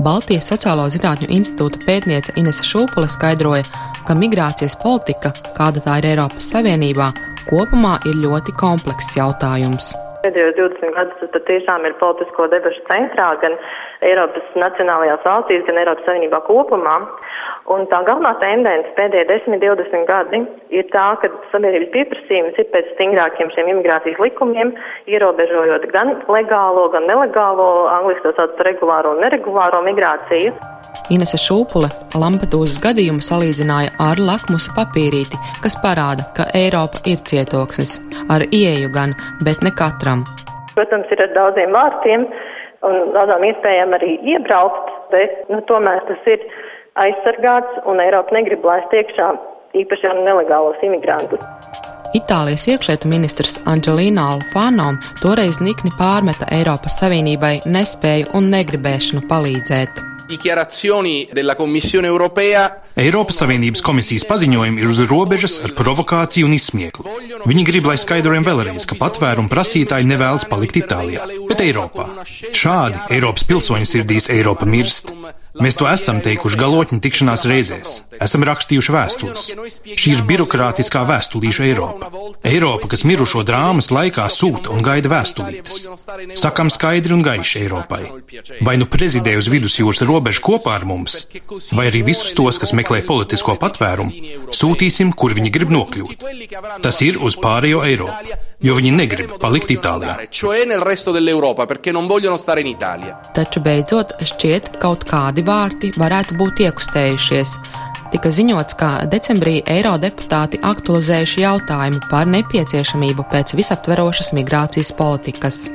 Baltijas Sociālo zinātņu institūta pētniece Inese Šūpule skaidroja, ka migrācijas politika, kāda tā ir Eiropas Savienībā, kopumā ir ļoti komplekss jautājums. Pēdējos 20 gadus tas tiešām ir politisko debašu centrā gan Eiropas nacionālajās valstīs, gan Eiropas Savienībā kopumā. Un tā galvenā tendence pēdējie 10-20 gadi ir tā, ka sabiedrības pieprasījums ir pēc stingrākiem šiem imigrācijas likumiem, ierobežojot gan legālo, gan nelegālo, angliski to sauc par regulāro un neregulāro migrāciju. Inese Šūpule Lampedūzas gadījumu salīdzināja ar lakmusa papīrīti, kas parāda, ka Eiropa ir cietoksnis, ar ieeju gan, bet ne katram. Protams, ir ar daudziem vārtiem un daudzām iespējām arī iebraukt, bet nu, tomēr tas ir aizsargāts, un Eiropa negrib laist iekšā īpaši jau nelegālos imigrantus. Itālijas iekšlietu ministrs Anģelīna Alfāno toreiz nikni pārmeta Eiropas Savienībai nespēju un negribēšanu palīdzēt. Eiropas Savienības komisijas paziņojumi ir uz robežas ar provokāciju un izsmieklu. Viņi grib, lai skaidrojam vēlreiz, ka patvērumu prasītāji nevēlas palikt Itālijā, bet Eiropā. Šādi Eiropas pilsoņu sirdīs Eiropa mirst. Mēs to esam teikuši galotņu tikšanās reizēs, esam rakstījuši vēstules. Šī ir birokrātiskā vēstulīša Eiropa. Eiropa, kas mirušo drāmas laikā sūta un gaida vēstulītes. Sakam skaidri un gaiši Eiropai. Vai nu prezidē uz vidusjūras robežu kopā ar mums, vai arī visus tos, kas meklē politisko patvērumu, sūtīsim, kur viņi grib nokļūt. Tas ir uz pārējo Eiropu, jo viņi negrib palikt Itālijā. Taču beidzot šķiet kaut kādi vārti varētu būt iekustējušies. Tika ziņots, ka decembrī eirodeputāti aktualizējuši jautājumu par nepieciešamību pēc visaptverošas migrācijas politikas.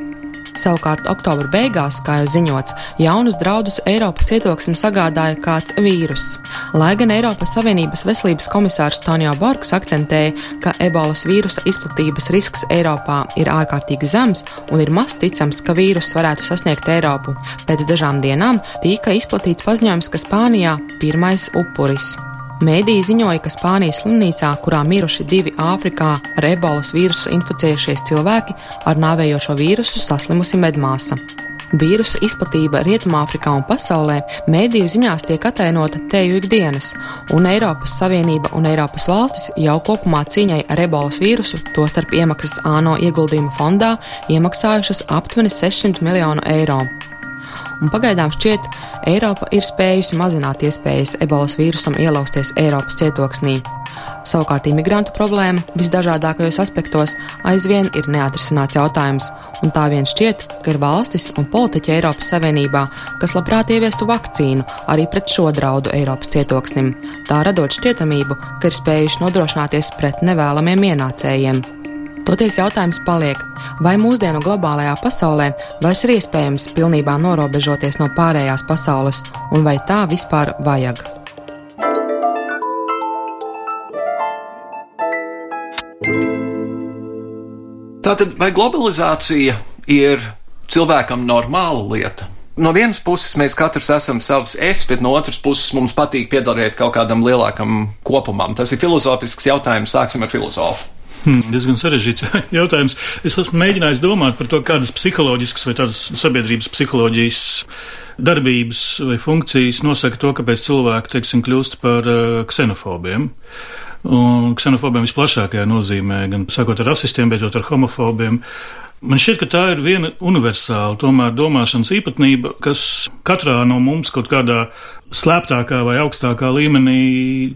Savukārt oktobra beigās, kā jau ziņots, jaunus draudus Eiropas cietoksnim sagādāja kāds vīruss. Lai gan Eiropas Savienības veselības komisārs Tonio Borgs akcentēja, ka ebolas vīrusa izplatības risks Eiropā ir ārkārtīgi zems un ir maz ticams, ka vīruss varētu sasniegt Eiropu, pēc dažām dienām tika izplatīts paziņojums, ka Spānijā pirmais upuris. Mēdīja ziņoja, ka Spānijas slimnīcā, kurā miruši divi Āfrikā ar ebolas vīrusu inficējušies cilvēki, ar nāvējošo vīrusu saslimusi medmāsa. Vīrusa izplatība Rietumāfrikā un pasaulē mēdīju ziņās tiek atainota teju ikdienas, un Eiropas Savienība un Eiropas valstis jau kopumā cīņai ar ebolas vīrusu, tostarp iemaksas ANO ieguldījumu fondā, iemaksājušas aptuveni 600 miljonu eiro un pagaidām šķiet, Eiropa ir spējusi mazināt iespējas ebolas vīrusam ielausties Eiropas cietoksnī. Savukārt imigrantu problēma visdažādākajos aspektos aizvien ir neatrisināts jautājums, un tā vien šķiet, ka ir valstis un politiķi Eiropas Savienībā, kas labprāt ieviestu vakcīnu arī pret šo draudu Eiropas cietoksnim, tā radot šķietamību, ka ir spējuši nodrošināties pret nevēlamiem ienācējiem. Toties jautājums paliek, vai mūsdienu globālajā pasaulē vairs ir iespējams pilnībā norobežoties no pārējās pasaules, un vai tā vispār vajag? Tātad, vai globalizācija ir cilvēkam normāla lieta? No vienas puses mēs katrs esam savs es, bet no otras puses mums patīk piedalīt kaut kādam lielākam kopumam. Tas ir filozofisks jautājums. Sāksim ar filozofu. Hmm, diezgan sarežģīts jautājums. Es esmu mēģinājis domāt par to, kādas psiholoģiskas vai tādas sabiedrības psiholoģijas darbības vai funkcijas nosaka to, kāpēc cilvēki, teiksim, kļūst par uh, ksenofobiem. Un ksenofobiem visplašākajā nozīmē, gan sākot ar rasistiem, beidzot ar homofobiem. Man šķiet, ka tā ir viena universāla tomēr domāšanas īpatnība, kas katrā no mums kaut kādā slēptākā vai augstākā līmenī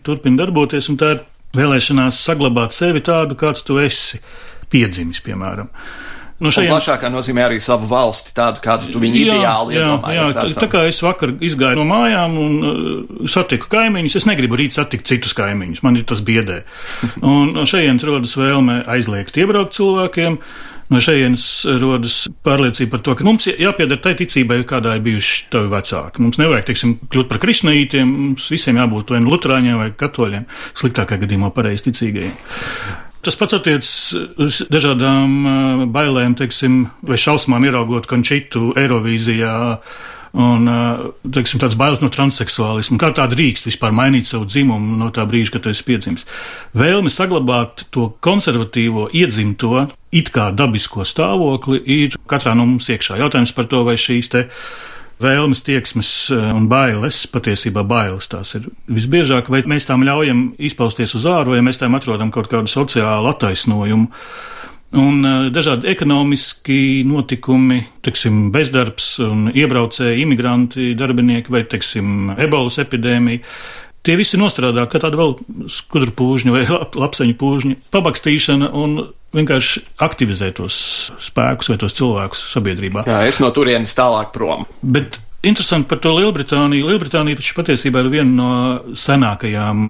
turpina darboties, un tā ir vēlēšanās saglabāt sevi tādu, kāds tu esi piedzimis, piemēram. Nu, šajā plašākā nozīmē arī savu valsti, tādu kādu tu viņu jā, ideāli iedomājies. Jā, tā, tā kā es vakar izgāju no mājām un uh, satiku kaimiņus, es negribu rīt satikt citus kaimiņus, man ir tas biedē. un šajienes rodas vēlme aizliegt iebraukt cilvēkiem. No šejienes rodas pārliecība par to, ka mums jāpieder tai ticībai, kādā ir bijuši tavi vecāki. Mums nevajag, teiksim, kļūt par krišnītiem, mums visiem jābūt vai nu luterāņiem vai katoļiem, sliktākajā gadījumā pareizticīgajiem. Tas pats attiecas uz dažādām bailēm, teiksim, vai šausmām ieraugot končitu Eirovīzijā Un teiksim, tāds bailes no transseksuālisma, kā tā drīkst vispār mainīt savu dzimumu no tā brīža, kad ir piedzimis. Vēlme saglabāt to konservatīvo, iedzimto, it kā dabisko stāvokli ir katrā no mums iekšā. Jautājums par to, vai šīs te vēlmes, tieksmes un bailes, patiesībā bailes tās ir visbiežāk, vai mēs tām ļaujam izpausties uz āru, vai mēs tām atrodam kaut kādu sociālu attaisnojumu. Un dažādi ekonomiski notikumi, teiksim, bezdarbs un iebraucēji, imigranti, darbinieki vai, teiksim, ebolas epidēmija. Tie visi nostrādā kā tāda vēl skudru pūžņa vai lapseņu pūžņa pabakstīšana un vienkārši aktivizē tos spēkus vai tos cilvēkus sabiedrībā. Jā, es no turienes tālāk prom. Bet interesanti par to Lielbritāniju. Lielbritānija patiesībā ir viena no senākajām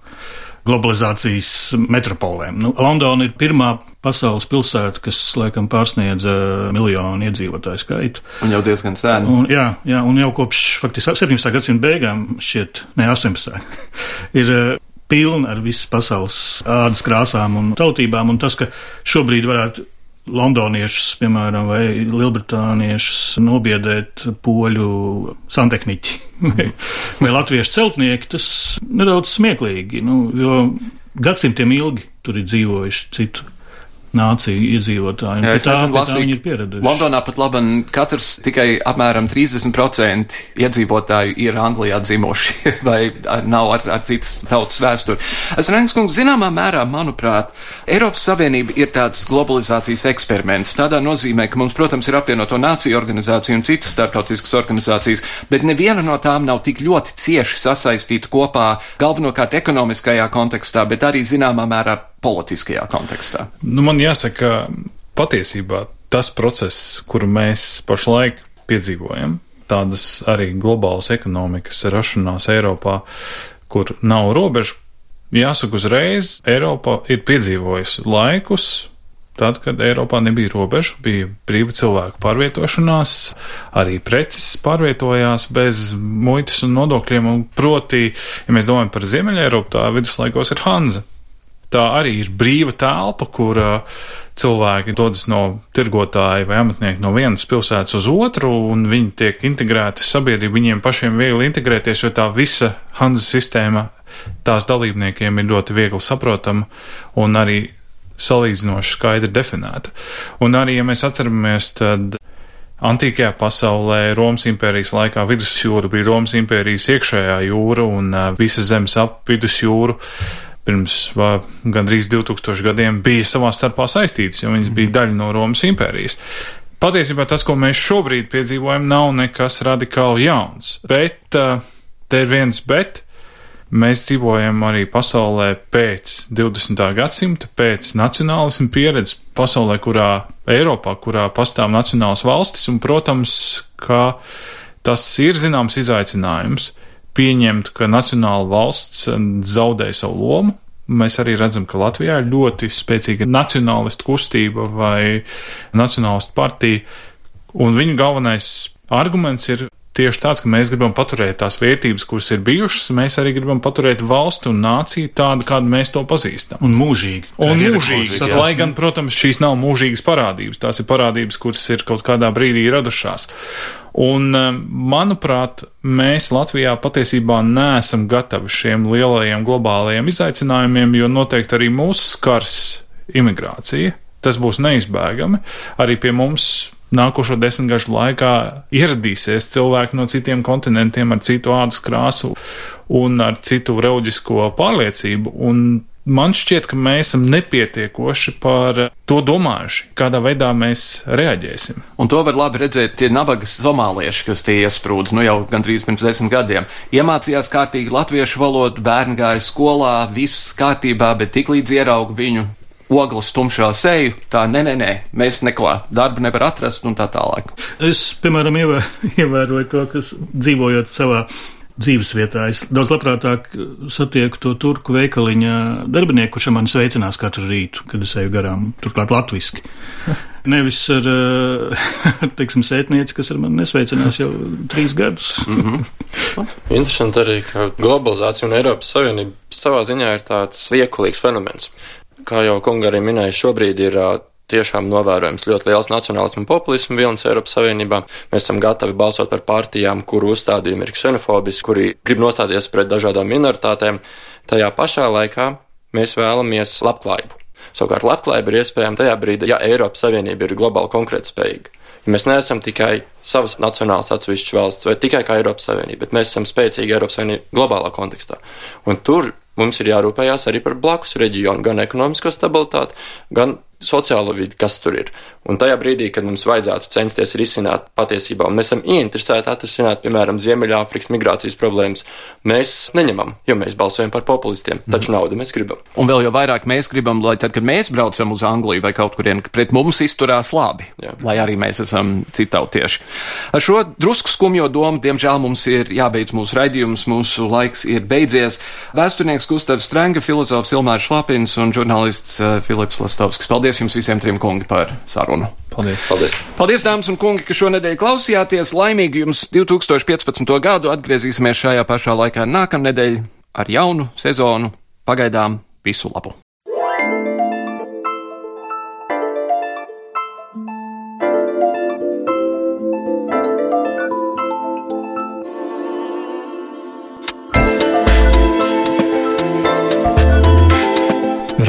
globalizācijas metropolēm. Nu, Londona ir pirmā pasaules pilsēta, kas laikam pārsniedz miljonu iedzīvotāju skaitu. Un jau diezgan sen. Un, jā, jā, un jau kopš faktiski 17. gadsimta beigām, šķiet, ne 18. ir pilna ar visas pasaules ādas krāsām un tautībām, un tas, ka šobrīd varētu londoniešus, piemēram, vai lielbritāniešus nobiedēt poļu santehniķi. Vai, vai latviešu celtnieki, tas nedaudz smieklīgi, nu, jo gadsimtiem ilgi tur ir dzīvojuši citu nāciju iedzīvotāji. Jā, tā, tā viņi ir pieraduši. Londonā pat labi, katrs tikai apmēram 30% iedzīvotāju ir Anglijā dzimuši vai nav ar, ar citas tautas vēsturi. Es Renks kungs, zināmā mērā, manuprāt, Eiropas Savienība ir tāds globalizācijas eksperiments. Tādā nozīmē, ka mums, protams, ir apvienoto nāciju organizācija un citas starptautiskas organizācijas, bet neviena no tām nav tik ļoti cieši sasaistīta kopā galvenokārt ekonomiskajā kontekstā, bet arī zināmā mērā politiskajā kontekstā? Nu, man jāsaka, patiesībā tas process, kuru mēs pašlaik piedzīvojam, tādas arī globālas ekonomikas rašanās Eiropā, kur nav robežu, jāsaka uzreiz, Eiropa ir piedzīvojusi laikus, Tad, kad Eiropā nebija robežu, bija brīva cilvēku pārvietošanās, arī preces pārvietojās bez muitas un nodokļiem. Un proti, ja mēs domājam par Ziemeļa Eiropu, tā viduslaikos ir Hanza tā arī ir brīva telpa, kur uh, cilvēki dodas no tirgotāja vai amatnieka no vienas pilsētas uz otru, un viņi tiek integrēti sabiedrībā. Viņiem pašiem viegli integrēties, jo tā visa Hanzas sistēma tās dalībniekiem ir ļoti viegli saprotama un arī salīdzinoši skaidri definēta. Un arī, ja mēs atceramies, tad Antīkajā pasaulē Romas impērijas laikā vidusjūra bija Romas impērijas iekšējā jūra un uh, visas zemes ap vidusjūru pirms vā, gandrīz 2000 gadiem bija savā starpā saistītas, jo viņas bija daļa no Romas impērijas. Patiesībā tas, ko mēs šobrīd piedzīvojam, nav nekas radikāli jauns, bet te ir viens bet. Mēs dzīvojam arī pasaulē pēc 20. gadsimta, pēc nacionālismu pieredzes, pasaulē, kurā Eiropā, kurā pastāv nacionālas valstis, un, protams, ka tas ir zināms izaicinājums. Uh, pieņemt, ka nacionāla valsts zaudēja savu lomu. Mēs arī redzam, ka Latvijā ir ļoti spēcīga nacionālistu kustība vai nacionālistu partija, un viņu galvenais arguments ir tieši tāds, ka mēs gribam paturēt tās vērtības, kuras ir bijušas, mēs arī gribam paturēt valstu un nāciju tādu, kādu mēs to pazīstam. Un mūžīgi. Un mūžīgi. Tad, lai gan, protams, šīs nav mūžīgas parādības, tās ir parādības, kuras ir kaut kādā brīdī radušās. Un, eh, manuprāt, mēs Latvijā patiesībā neesam gatavi šiem lielajiem globālajiem izaicinājumiem, jo noteikti arī mūsu skars imigrācija. Tas būs neizbēgami. Arī pie mums nākošo desmitgažu laikā ieradīsies cilvēki no citiem kontinentiem ar citu ādas krāsu un ar citu reliģisko pārliecību. Un man šķiet, ka mēs esam nepietiekoši par to domājuši, kādā veidā mēs reaģēsim. Un to var labi redzēt tie nabaga somālieši, kas tie iesprūda nu jau gandrīz pirms desmit gadiem. Iemācījās kārtīgi latviešu valodu, bērni gāja skolā, viss kārtībā, bet tiklīdz ierauga viņu ogles tumšā seju, tā nē, nē, nē, mēs neko darbu nevar atrast un tā tālāk. Es, piemēram, ievēroju to, kas dzīvojot savā dzīves vietā. Es daudz labprātāk satieku to turku veikaliņa darbinieku, kurš man sveicinās katru rītu, kad es eju garām, turklāt latviski. Nevis ar, teiksim, sētnieci, kas ar mani nesveicinās jau trīs gadus. mm -hmm. Interesanti arī, ka globalizācija un Eiropas Savienība savā ziņā ir tāds liekulīgs fenomens. Kā jau kunga arī minēja, šobrīd ir tiešām novērojams ļoti liels nacionālismu un populismu vilnis Eiropas Savienībā. Mēs esam gatavi balsot par partijām, kuru uzstādījumi ir ksenofobiski, kuri grib nostāties pret dažādām minoritātēm. Tajā pašā laikā mēs vēlamies labklājību. Savukārt labklājība ir iespējama tajā brīdī, ja Eiropas Savienība ir globāli konkurētspējīga. Ja mēs neesam tikai savas nacionālas atsevišķas valsts vai tikai kā Eiropas Savienība, bet mēs esam spēcīgi Eiropas Savienība globālā kontekstā. Un tur mums ir jārūpējās arī par blakus reģionu, gan ekonomisko stabilitāti, gan sociālo vidi, kas tur ir. Un tajā brīdī, kad mums vajadzētu censties risināt patiesībā, un mēs esam ieinteresēti atrisināt, piemēram, Ziemeļāfrikas migrācijas problēmas, mēs neņemam, jo mēs balsojam par populistiem, mm. taču naudu mēs gribam. Un vēl jau vairāk mēs gribam, lai tad, kad mēs braucam uz Angliju vai kaut kurien, pret mums izturās labi, Jā. lai arī mēs esam citautieši. Ar šo drusku skumjo domu, diemžēl mums ir jābeidz mūsu raidījums, mūsu laiks ir beidzies. Vēsturnieks Gustavs Strenga, filozofs Ilmārs Šlapins un žurnālists uh, Filips Lastovskis. Paldies! Paldies jums visiem trim kungi par sarunu. Paldies. Paldies. Paldies, dāmas un kungi, ka šonadēļ klausījāties. Laimīgi jums 2015. gadu atgriezīsimies šajā pašā laikā nākamnedēļ ar jaunu sezonu. Pagaidām visu labu!